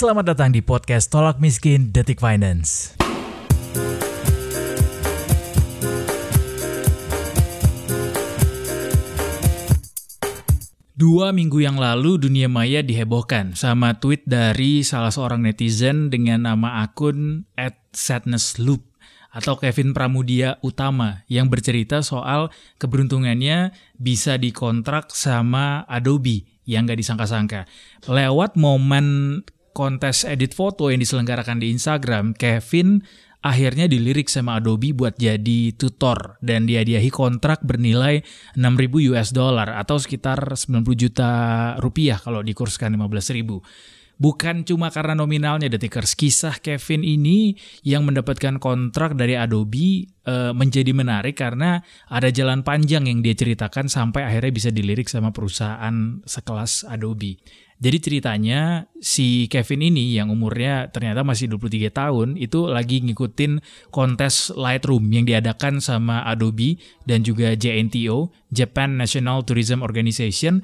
Selamat datang di podcast Tolak Miskin Detik Finance. Dua minggu yang lalu dunia maya dihebohkan sama tweet dari salah seorang netizen dengan nama akun @sadnessloop atau Kevin Pramudia Utama yang bercerita soal keberuntungannya bisa dikontrak sama Adobe yang gak disangka-sangka. Lewat momen kontes edit foto yang diselenggarakan di Instagram, Kevin akhirnya dilirik sama Adobe buat jadi tutor dan dihadiahi kontrak bernilai 6000 US dollar atau sekitar 90 juta rupiah kalau dikurskan 15 ribu. Bukan cuma karena nominalnya Detikers, kisah Kevin ini yang mendapatkan kontrak dari Adobe e, menjadi menarik karena ada jalan panjang yang dia ceritakan sampai akhirnya bisa dilirik sama perusahaan sekelas Adobe. Jadi ceritanya si Kevin ini yang umurnya ternyata masih 23 tahun itu lagi ngikutin kontes Lightroom yang diadakan sama Adobe dan juga JNTO, Japan National Tourism Organization.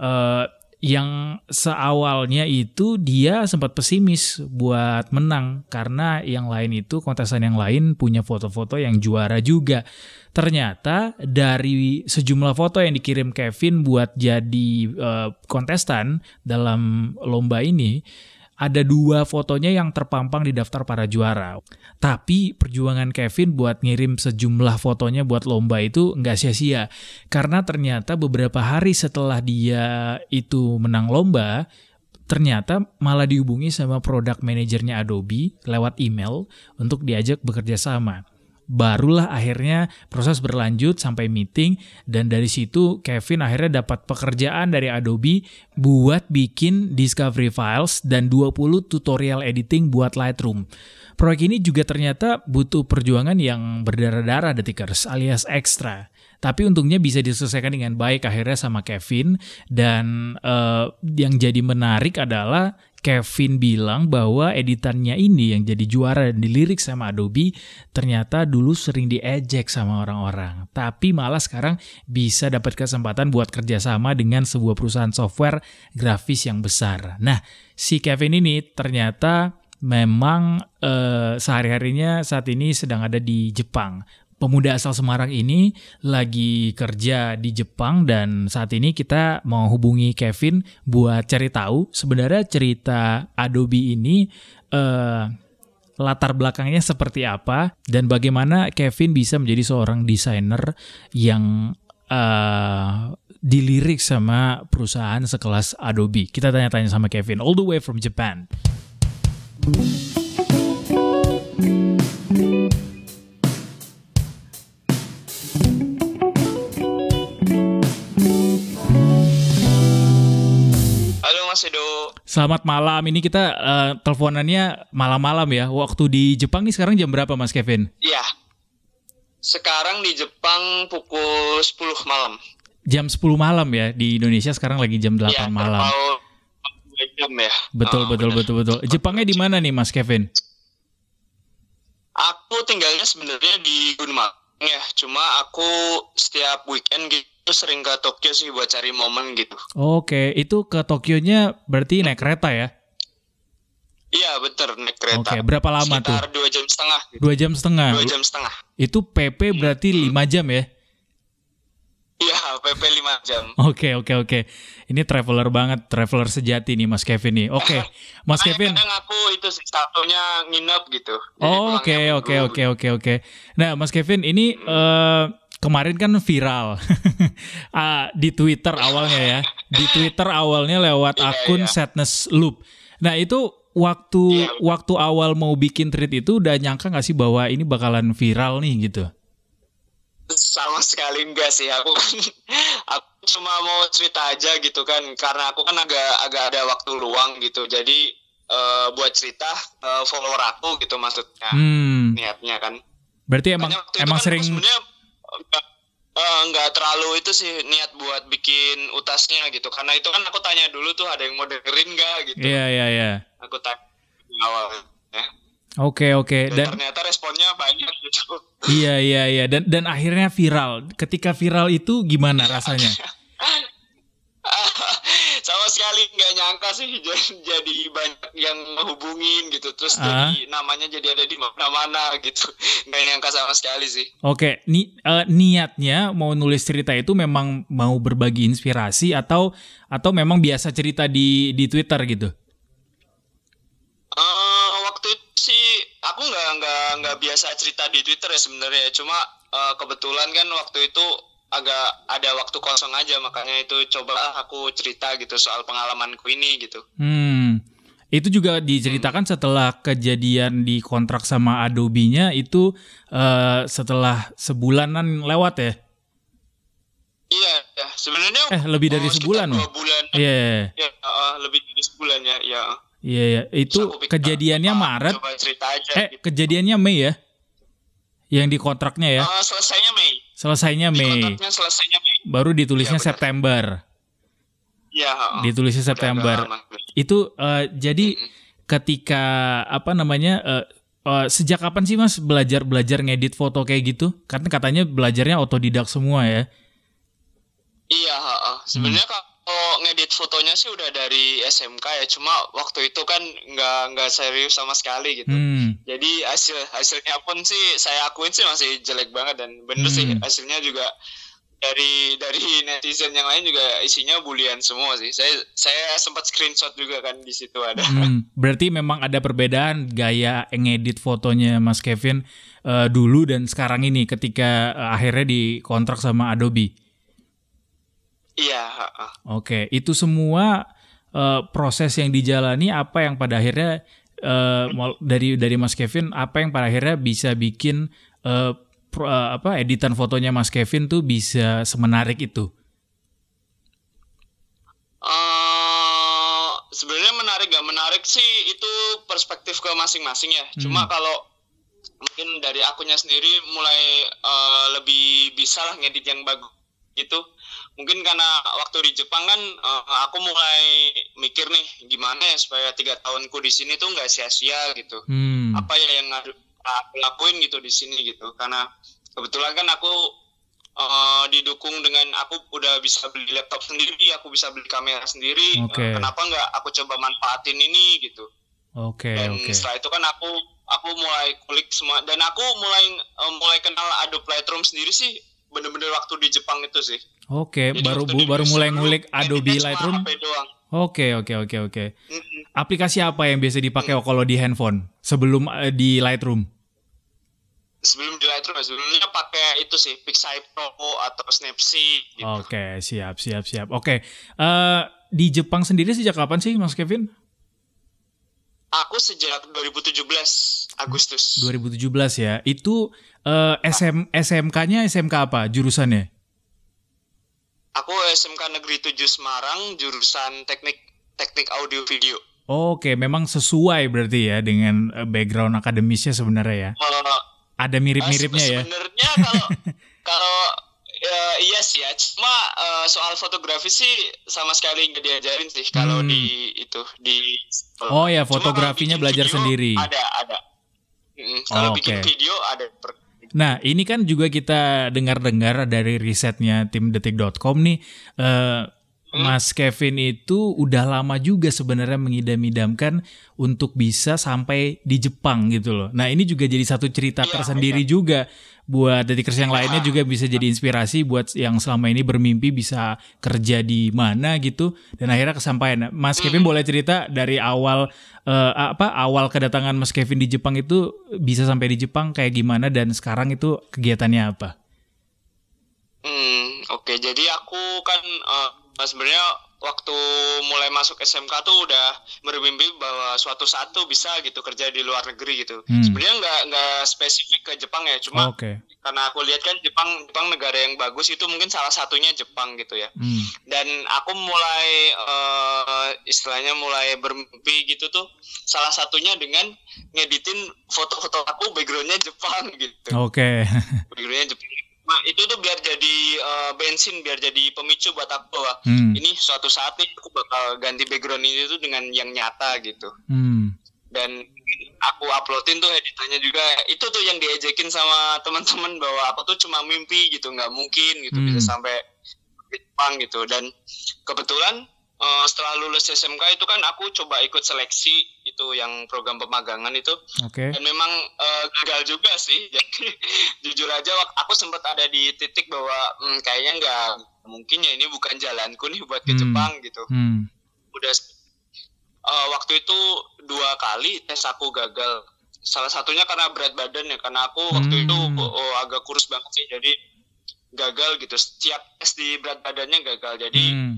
Uh, yang seawalnya itu dia sempat pesimis buat menang karena yang lain itu kontestan yang lain punya foto-foto yang juara juga. Ternyata dari sejumlah foto yang dikirim Kevin buat jadi uh, kontestan dalam lomba ini ada dua fotonya yang terpampang di daftar para juara. Tapi perjuangan Kevin buat ngirim sejumlah fotonya buat lomba itu nggak sia-sia. Karena ternyata beberapa hari setelah dia itu menang lomba, ternyata malah dihubungi sama produk manajernya Adobe lewat email untuk diajak bekerja sama barulah akhirnya proses berlanjut sampai meeting dan dari situ Kevin akhirnya dapat pekerjaan dari Adobe buat bikin discovery files dan 20 tutorial editing buat Lightroom. Proyek ini juga ternyata butuh perjuangan yang berdarah-darah detikers alias ekstra. Tapi untungnya bisa diselesaikan dengan baik akhirnya sama Kevin dan uh, yang jadi menarik adalah Kevin bilang bahwa editannya ini yang jadi juara dan dilirik sama Adobe ternyata dulu sering diejek sama orang-orang. Tapi malah sekarang bisa dapat kesempatan buat kerjasama dengan sebuah perusahaan software grafis yang besar. Nah, si Kevin ini ternyata memang eh, sehari-harinya saat ini sedang ada di Jepang pemuda asal Semarang ini lagi kerja di Jepang dan saat ini kita mau hubungi Kevin buat cari tahu sebenarnya cerita Adobe ini uh, latar belakangnya seperti apa dan bagaimana Kevin bisa menjadi seorang desainer yang uh, dilirik sama perusahaan sekelas Adobe. Kita tanya-tanya sama Kevin all the way from Japan. Selamat malam. Ini kita uh, teleponannya malam-malam ya. Waktu di Jepang nih sekarang jam berapa Mas Kevin? Iya. Sekarang di Jepang pukul 10 malam. Jam 10 malam ya. Di Indonesia sekarang lagi jam 8 ya, malam. jam ya. Betul, oh, betul, betul, betul. Jepangnya di mana nih Mas Kevin? Aku tinggalnya sebenarnya di Gunung ya. Cuma aku setiap weekend gitu Terus sering ke Tokyo sih buat cari momen gitu. Oke, itu ke Tokyo-nya berarti naik kereta ya? Iya betul naik kereta. Oke, berapa lama Sekitar tuh? dua jam setengah. Gitu. Dua jam setengah. Dua jam setengah. Itu PP berarti hmm. lima jam ya? Iya, PP lima jam. Oke, oke, oke. Ini traveler banget, traveler sejati nih Mas Kevin nih. Oke, Mas Kevin. Kadang aku itu satunya nginep gitu. Oke, oke, oke, oke, oke. Nah, Mas Kevin ini hmm. uh, kemarin kan viral uh, di Twitter awalnya ya. Di Twitter awalnya lewat yeah, akun yeah. Sadness Loop. Nah, itu waktu yeah, waktu awal mau bikin tweet itu udah nyangka gak sih bahwa ini bakalan viral nih gitu? Sama sekali enggak sih aku aku cuma mau cerita aja gitu kan karena aku kan agak agak ada waktu luang gitu. Jadi uh, buat cerita uh, follower aku gitu maksudnya. Hmm. Niatnya kan. Berarti emang emang kan sering uh, nggak terlalu itu sih niat buat bikin utasnya gitu karena itu kan aku tanya dulu tuh ada yang mau dengerin nggak gitu iya yeah, iya yeah, iya yeah. aku tanya awal ya Oke oke dan, dan ternyata responnya banyak gitu. Iya iya iya dan dan akhirnya viral. Ketika viral itu gimana rasanya? sama sekali nggak nyangka sih jadi, banyak yang menghubungin gitu terus Ah. jadi namanya jadi ada di mana-mana gitu nggak nyangka sama sekali sih Oke, ni eh, niatnya mau nulis cerita itu memang mau berbagi inspirasi atau atau memang biasa cerita di di Twitter gitu? Eh, waktu itu sih aku nggak nggak nggak biasa cerita di Twitter ya sebenarnya cuma eh, kebetulan kan waktu itu agak ada waktu kosong aja makanya itu coba aku cerita gitu soal pengalamanku ini gitu Hmm. Itu juga diceritakan setelah kejadian di kontrak sama Adobe-nya itu eh, setelah sebulanan lewat ya? iya ya sebenarnya Eh, lebih dari oh, sebulan, loh. bulan Iya, iya, ya eh, lebih dari sebulan ya ya iya, iya. Terus Itu aku pikir, kejadiannya ah, Maret. coba cerita aja Eh, gitu. kejadiannya Mei ya? Yang di kontraknya ya? Eh, selesainya Selesainya Mei. selesainya Mei Baru ditulisnya benar. September. ya heeh. Ditulisnya September. Itu eh, jadi ketika apa namanya eh, eh, sejak kapan sih Mas belajar belajar ngedit foto kayak gitu? Karena katanya belajarnya otodidak semua ya. Iya, heeh. sebenarnya kalau ngedit fotonya sih udah dari SMK ya, cuma waktu itu kan nggak nggak serius sama sekali gitu. Hmm. Jadi hasil hasilnya pun sih saya akuin sih masih jelek banget dan bener sih Hmm. hasilnya juga dari dari netizen yang lain juga isinya bulian semua sih. Saya saya sempat screenshot juga kan di situ ada. Hmm, berarti memang ada perbedaan gaya ngedit fotonya Mas Kevin eh, dulu dan sekarang ini ketika eh, akhirnya dikontrak sama Adobe. Iya. Oke, itu semua eh, proses yang dijalani apa yang pada akhirnya mol- dari dari Mas Kevin apa yang pada akhirnya bisa bikin eh, pro- eh, apa editan fotonya Mas Kevin tuh bisa semenarik itu. Eh, sebenarnya menarik gak menarik sih itu perspektif ke masing-masing ya. Cuma kalau mungkin dari akunya sendiri mulai eh, lebih bisa lah ngedit yang bagus gitu. Mungkin karena waktu di Jepang kan eh, aku mulai mikir nih gimana ya supaya tiga tahunku di sini tuh nggak sia-sia gitu. Hmm. Apa ya yang harus aku lakuin gitu di sini gitu. Karena kebetulan kan aku eh, didukung dengan aku udah bisa beli laptop sendiri, aku bisa beli kamera sendiri. Eh, kenapa nggak aku coba manfaatin ini gitu? Oke, Dan oke. setelah itu kan aku aku mulai kulik semua dan aku mulai eh, mulai kenal Adobe Lightroom sendiri sih bener-bener waktu di Jepang itu sih. Oke, Jadi baru bu, baru mulai ngulik Adobe Lightroom. Oke, oke, oke, oke. Aplikasi apa yang biasa dipakai kalau di handphone sebelum eh, di Lightroom? Sebelum di Lightroom ya, sebelumnya pakai itu sih Pixie Pro atau Snapseed gitu. Oke, siap, siap, siap. Oke, eh, di Jepang sendiri sejak kapan sih, Mas Kevin? Aku sejak 2017 Agustus. 2017 ya. Itu eh, SM, SMK-nya SMK apa jurusannya? Aku SMK Negeri 7 Semarang, jurusan teknik teknik audio video. Oke, memang sesuai berarti ya dengan eh, background akademisnya sebenarnya ya. Eh, Ada mirip-miripnya ya. Sebenarnya kalau kalau ya, iya sih ya, cuma eh, soal fotografi sih sama sekali nggak diajarin sih kalau Hmm. di itu di. Oh ya, fotografinya belajar video, sendiri. Ada ada. Mm, kalau Oh, bikin video ada. Nah, ini kan juga kita dengar-dengar dari risetnya tim detik.com nih, eh, Mas Kevin itu udah lama juga sebenarnya mengidam-idamkan untuk bisa sampai di Jepang gitu loh. Nah, ini juga jadi satu cerita Iya, tersendiri juga buat detikers yang lainnya juga bisa jadi inspirasi buat yang selama ini bermimpi bisa kerja di mana gitu dan akhirnya kesampaian. Mas Kevin boleh cerita dari awal eh, apa awal kedatangan Mas Kevin di Jepang itu bisa sampai di Jepang kayak gimana dan sekarang itu kegiatannya apa? Hmm, oke. Jadi aku kan eh, sebenarnya waktu mulai masuk SMK tuh udah bermimpi bahwa suatu saat tuh bisa gitu kerja di luar negeri gitu. Hmm. Sebenarnya nggak nggak spesifik ke Jepang ya, cuma Oke. karena aku lihat kan Jepang Jepang negara yang bagus itu mungkin salah satunya Jepang gitu ya. Hmm. Dan aku mulai eh, istilahnya mulai bermimpi gitu tuh salah satunya dengan ngeditin foto-foto aku backgroundnya Jepang gitu Oke. backgroundnya Jepang. Nah, itu tuh biar jadi eh, bensin, biar jadi pemicu buat aku bahwa Hmm. ini suatu saat nih aku bakal ganti background ini tuh dengan yang nyata gitu. Hmm. Dan aku uploadin tuh editannya juga itu tuh yang diejekin sama teman-teman bahwa aku tuh cuma mimpi gitu, nggak mungkin gitu Hmm. bisa sampai ke Jepang gitu. Dan kebetulan uh, setelah lulus SMK itu kan aku coba ikut seleksi itu yang program pemagangan itu Oke. dan memang uh, gagal juga sih jadi jujur aja aku sempat ada di titik bahwa hmm, kayaknya nggak mungkin ya ini bukan jalanku nih buat ke Hmm. Jepang gitu Hmm. udah uh, waktu itu dua kali tes aku gagal salah satunya karena berat badan ya karena aku waktu Hmm. itu oh, agak kurus banget sih jadi gagal gitu setiap tes di berat badannya gagal jadi Hmm.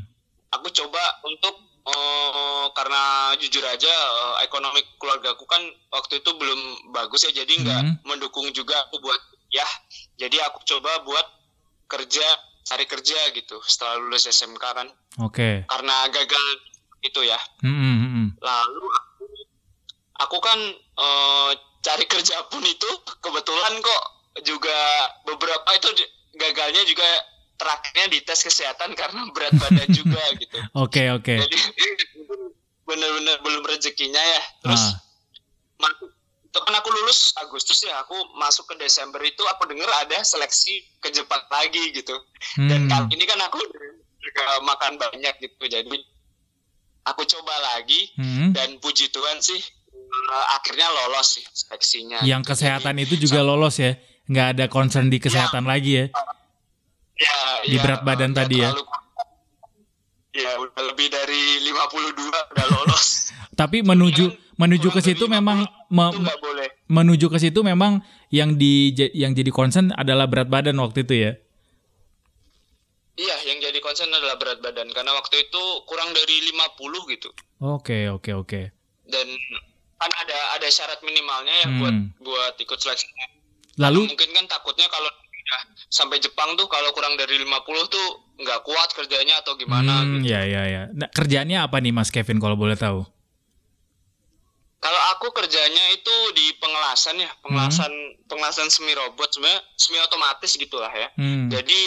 Aku coba untuk eh, karena jujur aja eh, ekonomi keluarga aku kan waktu itu belum bagus ya jadi nggak Hmm. mendukung juga aku buat ya jadi aku coba buat kerja cari kerja gitu setelah lulus SMK kan Oke. karena gagal itu ya Hmm, hmm, lalu aku, aku kan eh, cari kerja pun itu kebetulan kok juga beberapa itu gagalnya juga terakhirnya di tes kesehatan karena berat badan juga gitu Oke, oke. jadi bener-bener belum rezekinya ya terus Ah. masuk itu kan aku lulus Agustus ya aku masuk ke Desember itu aku dengar ada seleksi ke Jepang lagi gitu dan Hmm. kali ini kan aku juga makan banyak gitu jadi aku coba lagi Hmm. dan puji Tuhan sih eh, akhirnya lolos sih seleksinya Yang kesehatan itu juga lolos ya? Nggak ada concern di kesehatan lagi ya? Ya, di ya, berat badan nggak tadi ya? terlalu- ya udah lebih dari 52 udah lolos Tapi menuju menuju ke situ memang 50 me- boleh menuju ke situ memang yang di yang jadi concern adalah berat badan waktu itu ya. Iya, yang jadi concern adalah berat badan karena waktu itu kurang dari 50 gitu. Oke, oke, oke. Dan kan ada ada syarat minimalnya ya Hmm. buat buat ikut seleksi. Lalu Mungkin kan takutnya kalau udah sampai Jepang tuh kalau kurang dari 50 tuh nggak kuat kerjanya atau gimana hmm, gitu. ya ya ya. Nah, kerjaannya apa nih Mas Kevin kalau boleh tahu? Kalau aku kerjanya itu di pengelasan ya, pengelasan pengelasan semi robot sebenarnya semi otomatis gitulah ya. Hmm. Jadi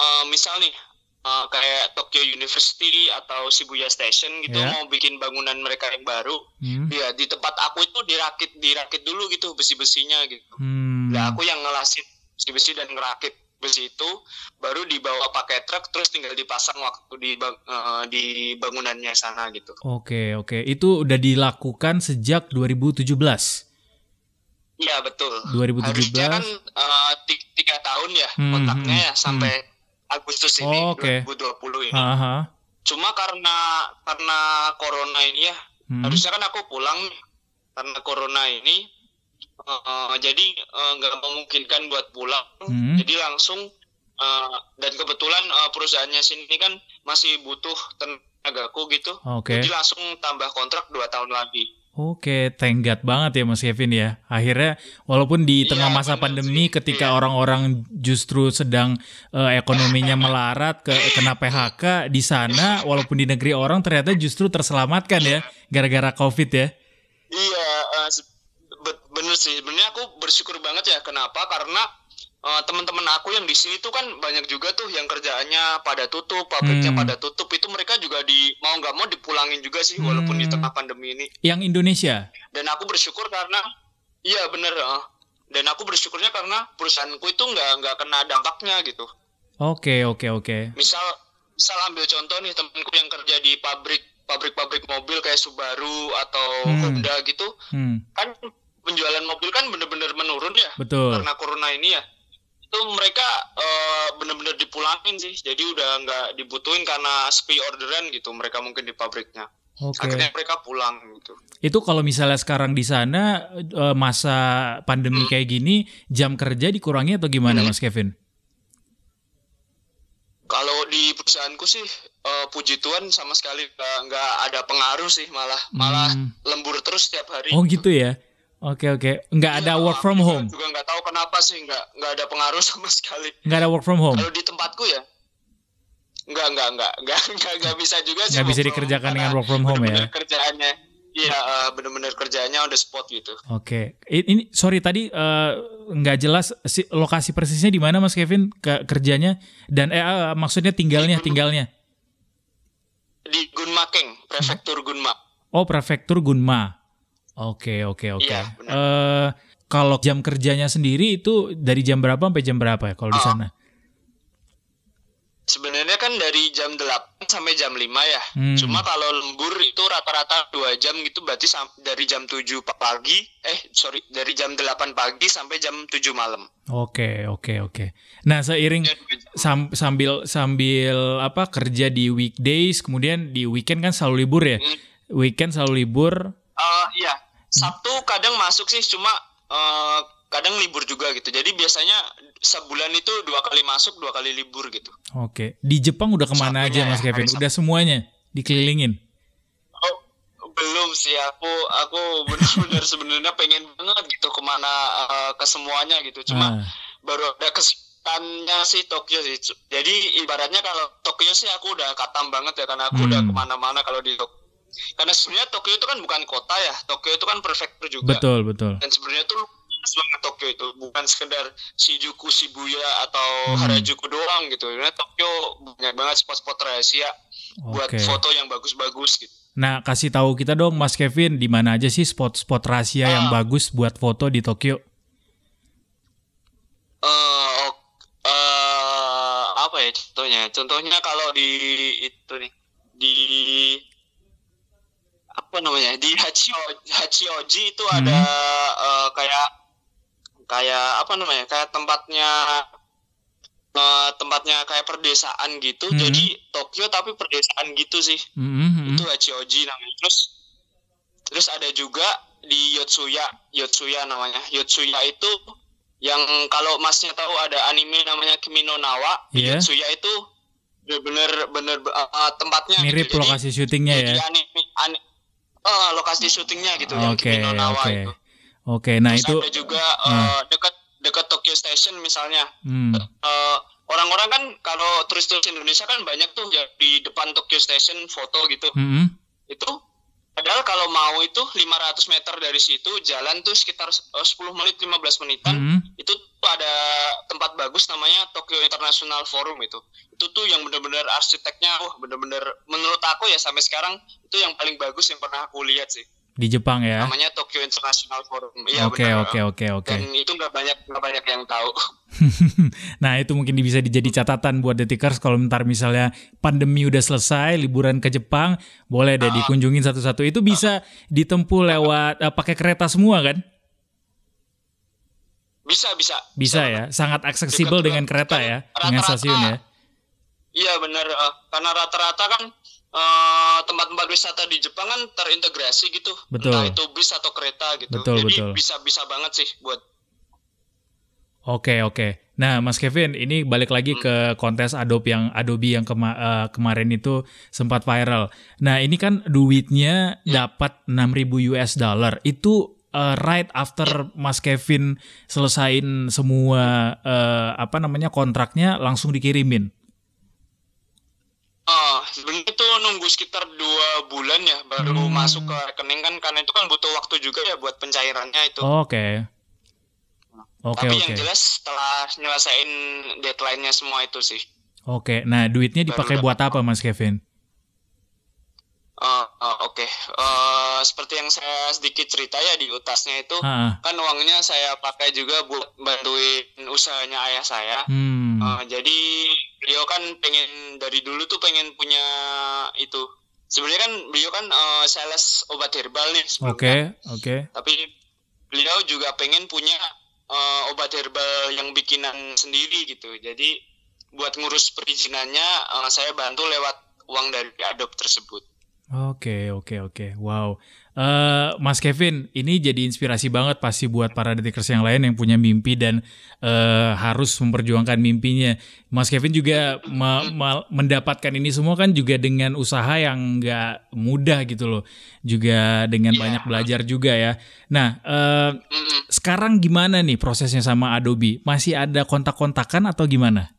eh, misal nih eh, kayak Tokyo University atau Shibuya Station gitu Ya. mau bikin bangunan mereka yang baru, Hmm. ya di tempat aku itu dirakit dirakit dulu gitu besi-besinya gitu. Hmm. Nah aku yang ngelasin besi-besi dan ngerakit besi itu baru dibawa pakai truk terus tinggal dipasang waktu di eh, di bangunannya sana gitu. Oke, oke. Itu udah dilakukan sejak 2017. Iya betul. 2017. Harusnya kan ti- tiga tahun ya Hmm, kontraknya hmm, ya sampai Agustus ini Oh, oke. 2020 ini. Aha. Cuma karena karena corona ini ya, Hmm. harusnya kan aku pulang karena corona ini. Eh, jadi eh, nggak memungkinkan buat pulang. Hmm. Jadi langsung eh, dan kebetulan eh, perusahaannya sini kan masih butuh tenagaku gitu. Oke. Jadi langsung tambah kontrak dua tahun lagi. Oke, tenggat banget ya Mas Kevin ya. Akhirnya walaupun di Iya, tengah masa pandemi sih. ketika Iya. orang-orang justru sedang eh, ekonominya melarat ke kena PHK di sana walaupun di negeri orang ternyata justru terselamatkan ya gara-gara Covid ya. Iya, eh, be- bener sih. Sebenarnya aku bersyukur banget ya. Kenapa? Karena eh, teman-teman aku yang di sini tuh kan banyak juga tuh yang kerjaannya pada tutup, pabriknya Hmm. pada tutup. Itu mereka juga di mau nggak mau dipulangin juga sih, walaupun di Hmm. tengah pandemi ini. Yang Indonesia. Dan aku bersyukur karena, iya bener. eh. dan aku bersyukurnya karena perusahaanku itu nggak nggak kena dampaknya gitu. Oke, oke, oke. Misal, misal ambil contoh nih temanku yang kerja di pabrik pabrik-pabrik mobil kayak Subaru atau Hmm. Honda gitu, Hmm, kan penjualan mobil kan bener-bener menurun ya betul. karena corona ini ya itu mereka eh, bener-bener dipulangin sih jadi udah nggak dibutuhin karena sepi orderan gitu mereka mungkin di pabriknya Oke. akhirnya mereka pulang gitu Itu kalau misalnya sekarang di sana eh, masa pandemi kayak gini jam kerja dikurangi atau gimana Hmm. Mas Kevin? kalau di perusahaanku sih eh, puji Tuhan sama sekali nggak ada pengaruh sih malah malah Hmm. lembur terus setiap hari Oh gitu ya. Oke oke. Nggak ada Iya, work from home. juga nggak tahu kenapa sih nggak nggak ada pengaruh sama sekali Nggak ada work from home. kalau di tempatku ya nggak nggak nggak nggak nggak nggak bisa juga sih Nggak bisa dikerjakan dengan work from home ya. bener-bener kerjaannya iya eh, bener-bener kerjaannya on the spot gitu Oke. Ini sorry tadi eh, nggak jelas si, lokasi persisnya di mana Mas Kevin ke kerjanya dan eh eh, maksudnya tinggalnya tinggalnya. di Gunmakeng prefektur Gunma Oh prefektur Gunma. Oke oke oke. Iya. Eh, kalau jam kerjanya sendiri itu dari jam berapa sampai jam berapa ya kalau di Oh. sana? sebenarnya kan dari jam 8 sampai jam 5 ya. Hmm. Cuma kalau lembur itu rata-rata 2 jam gitu berarti dari jam 7 pagi eh sorry dari jam 8 pagi sampai jam 7 malam. Oke, oke, oke. Nah, seiring Ya, jam. sam- sambil sambil apa kerja di weekdays, kemudian di weekend kan selalu libur ya. Hmm. Weekend selalu libur. Eh, iya, Sabtu kadang masuk sih cuma eh, kadang libur juga gitu. Jadi biasanya sebulan itu dua kali masuk, dua kali libur gitu. Oke. Di Jepang udah ke mana aja Sabtunya Mas ya, Kevin? Udah semuanya dikelilingin. Oh, belum sih aku aku benar-benar sebenarnya pengen banget gitu ke mana eh, ke semuanya gitu. Cuma Ah, baru ada kesempatannya sih Tokyo sih. Jadi ibaratnya kalau Tokyo sih aku udah katam banget ya karena aku udah Hmm. ke mana-mana kalau di Tokyo. Karena sebenarnya Tokyo itu kan bukan kota ya, Tokyo itu kan prefektur juga. betul, betul. Dan sebenarnya tuh luas banget Tokyo itu, bukan sekedar Shinjuku, Shibuya atau Hmm. Harajuku doang gitu. Sebenarnya Tokyo banyak banget spot-spot rahasia buat Oke. foto yang bagus-bagus gitu. Nah, kasih tahu kita dong Mas Kevin, di mana aja sih spot-spot rahasia yang Ah. bagus buat foto di Tokyo? eh ok- eh, apa ya contohnya? Contohnya kalau di itu nih di apa namanya di Hachioji, Hachioji itu Hmm. ada eh, kayak kayak apa namanya kayak tempatnya eh, tempatnya kayak perdesaan gitu. Hmm. Jadi Tokyo tapi perdesaan gitu sih. Mhm, Itu Hachioji namanya. Terus terus ada juga di Yotsuya, Yotsuya namanya. Yotsuya itu yang kalau masnya tahu ada anime namanya Kimi no Nawa, Iya. Yotsuya itu bener-bener bener uh, tempatnya Mirip gitu. Jadi, lokasi syutingnya ya. anime, uh, lokasi syutingnya gitu yang Oke, Kimi no Nawa oke. itu. Oke, nah Terus itu ada juga uh, Hmm. dekat dekat Tokyo Station misalnya. hmm, Uh, orang-orang kan kalau turis-turis Indonesia kan banyak tuh ya di depan Tokyo Station foto gitu mhm. itu padahal kalau mau itu 500 meter dari situ jalan tuh sekitar eh, 10 menit 15 menitan Mhm. itu ada tempat bagus namanya Tokyo International Forum itu itu tuh yang benar-benar arsiteknya wah benar-benar menurut aku ya sampai sekarang itu yang paling bagus yang pernah aku lihat sih di Jepang ya. namanya Tokyo International Forum iya Oke, oke, oke, oke. dan itu nggak banyak nggak banyak yang tahu nah, itu mungkin bisa dijadi catatan buat detikers kalau ntar misalnya pandemi udah selesai, liburan ke Jepang, boleh deh Ah. dikunjungin satu-satu. Itu bisa ditempuh lewat eh, pakai kereta semua kan? Bisa bisa Bisa ya, sangat aksesibel dengan kereta ya, dengan rata-rata- stasiun ya. Iya benar, eh, karena rata-rata kan eh, tempat-tempat wisata di Jepang kan terintegrasi gitu, Betul. entah itu bis atau kereta gitu. Betul, Jadi betul. bisa-bisa banget sih buat. Oke oke. Nah Mas Kevin, ini balik lagi Hmm. ke kontes Adobe yang Adobe yang kema- eh, kemarin itu sempat viral. Nah ini kan duitnya Ya. dapat 6.000 US dollar. Itu eh, right after. Mas Kevin selesain semua eh, apa namanya kontraknya langsung dikirimin. Ah, sebenarnya itu nunggu sekitar dua bulan ya baru Hmm. masuk ke rekening kan, karena itu kan butuh waktu juga ya buat pencairannya itu. Oke. Oke Tapi oke. yang jelas setelah nyelesain deadline-nya semua itu sih. Oke. Nah duitnya dipakai Baru buat apa Mas Kevin? Ah, ah, Oke, Eh, seperti yang saya sedikit cerita ya di utasnya itu. Ah, kan uangnya saya pakai juga buat bantuin usahanya ayah saya. hmm. Uh, jadi beliau kan pengen dari dulu tuh pengen punya itu. Sebenarnya kan beliau kan uh, sales obat herbal nih. Oke oke. Tapi beliau juga pengen punya uh, obat herbal yang bikinan sendiri gitu. Jadi buat ngurus perizinannya uh, saya bantu lewat uang dari Adobe tersebut. Oke, oke, oke. Wow. Eh, Mas Kevin, ini jadi inspirasi banget pasti buat para detikers yang lain yang punya mimpi dan eh, harus memperjuangkan mimpinya. Mas Kevin juga me- me- mendapatkan ini semua kan juga dengan usaha yang nggak mudah gitu loh. Juga dengan Iya. banyak belajar juga ya. Nah, eh, Mm-mm. sekarang gimana nih prosesnya sama Adobe? Masih ada kontak-kontakan atau gimana?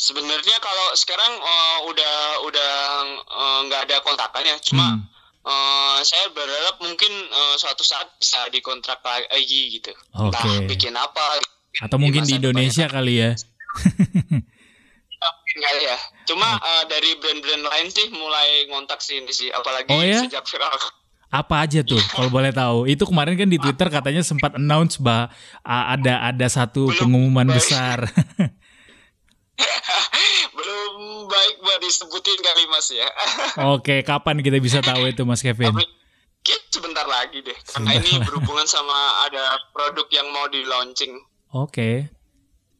Sebenarnya kalau sekarang uh, udah udah uh, nggak ada kontakan ya, cuma Hmm. uh, saya berharap mungkin uh, suatu saat bisa dikontrak lagi gitu. Entah Oke. bikin apa. Atau mungkin di Indonesia kali ya? depannya. Mungkin kali ya. Cuma uh, dari brand-brand lain sih mulai ngontak sih ini sih, apalagi Oh ya? sejak viral. Apa aja tuh kalau boleh tahu? Itu kemarin kan di Twitter katanya sempat announce bah ada ada satu Belum pengumuman baik. besar. Belum baik buat disebutin kali Mas ya. Oke, kapan kita bisa tahu itu Mas Kevin? Tapi sebentar lagi deh. Karena ini berhubungan sama ada produk yang mau di launching. Oke.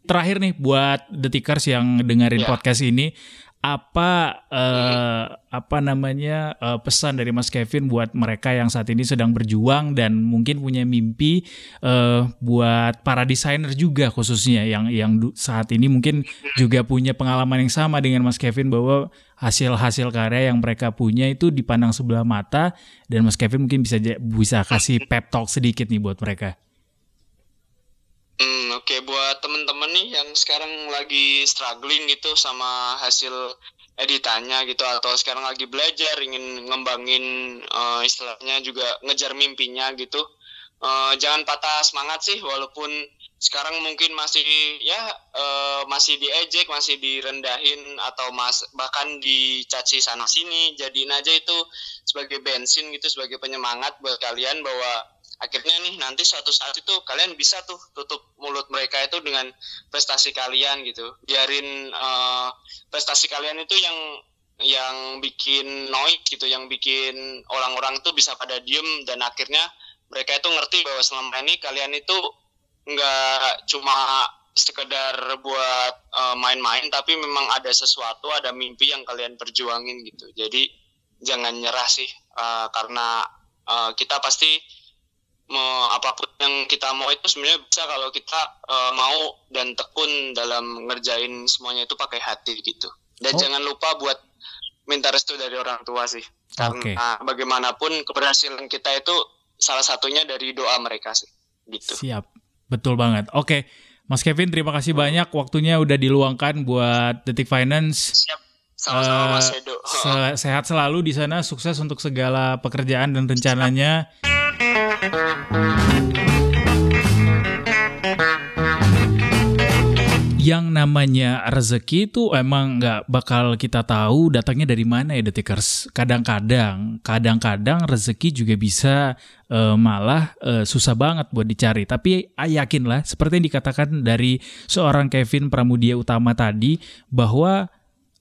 Terakhir nih buat detikers yang dengerin ya. podcast ini, apa uh, apa namanya uh, pesan dari Mas Kevin buat mereka yang saat ini sedang berjuang dan mungkin punya mimpi uh, buat para desainer juga khususnya yang yang saat ini mungkin juga punya pengalaman yang sama dengan Mas Kevin bahwa hasil-hasil karya yang mereka punya itu dipandang sebelah mata dan Mas Kevin mungkin bisa bisa kasih pep talk sedikit nih buat mereka. Hmm, Oke, okay. buat temen-temen nih yang sekarang lagi struggling gitu sama hasil editannya gitu atau sekarang lagi belajar ingin ngembangin uh, istilahnya juga ngejar mimpinya gitu, uh, jangan patah semangat sih walaupun sekarang mungkin masih ya uh, masih diejek, masih direndahin atau mas bahkan dicaci sana sini, jadiin aja itu sebagai bensin gitu sebagai penyemangat buat kalian bahwa akhirnya nih nanti suatu saat itu kalian bisa tuh tutup mulut mereka itu dengan prestasi kalian gitu. Biarin uh, prestasi kalian itu yang yang bikin noise gitu yang bikin orang-orang tuh bisa pada diem dan akhirnya mereka itu ngerti bahwa selama ini kalian itu nggak cuma sekedar buat uh, main-main tapi memang ada sesuatu ada mimpi yang kalian perjuangin gitu. Jadi jangan nyerah sih uh, karena uh, kita pasti mau apa pun yang kita mau itu sebenarnya bisa kalau kita uh, mau dan tekun dalam ngerjain semuanya itu pakai hati gitu dan oh. jangan lupa buat minta restu dari orang tua sih karena okay. bagaimanapun keberhasilan kita itu salah satunya dari doa mereka sih gitu siap betul banget oke okay. Mas Kevin terima kasih banyak waktunya udah diluangkan buat Detik Finance siap sama-sama uh, Mas Edo. Se sehat selalu di sana, sukses untuk segala pekerjaan dan rencananya. Yang namanya rezeki itu emang nggak bakal kita tahu datangnya dari mana ya detikers. Kadang-kadang, kadang-kadang rezeki juga bisa uh, malah uh, susah banget buat dicari. Tapi ah, yakinlah, seperti yang dikatakan dari seorang Kevin Pramudia Utama tadi, bahwa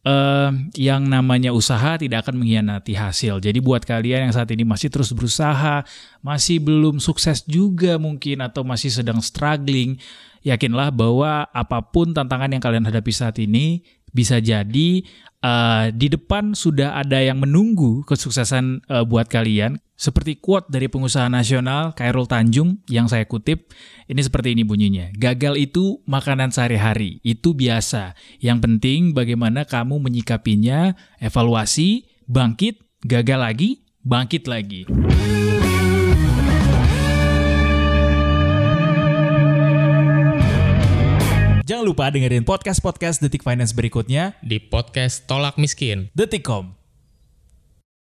uh, yang namanya usaha tidak akan mengkhianati hasil. Jadi buat kalian yang saat ini masih terus berusaha, masih belum sukses juga mungkin atau masih sedang struggling, yakinlah bahwa apa pun tantangan yang kalian hadapi saat ini bisa jadi uh, di depan sudah ada yang menunggu kesuksesan uh, buat kalian. Seperti quote dari pengusaha nasional Kairul Tanjung yang saya kutip, ini seperti ini bunyinya. Gagal itu makanan sehari-hari, itu biasa. Yang penting bagaimana kamu menyikapinya, evaluasi, bangkit, gagal lagi, bangkit lagi. Jangan lupa dengerin podcast-podcast Detik Finance berikutnya di podcast Tolak Miskin. Detikcom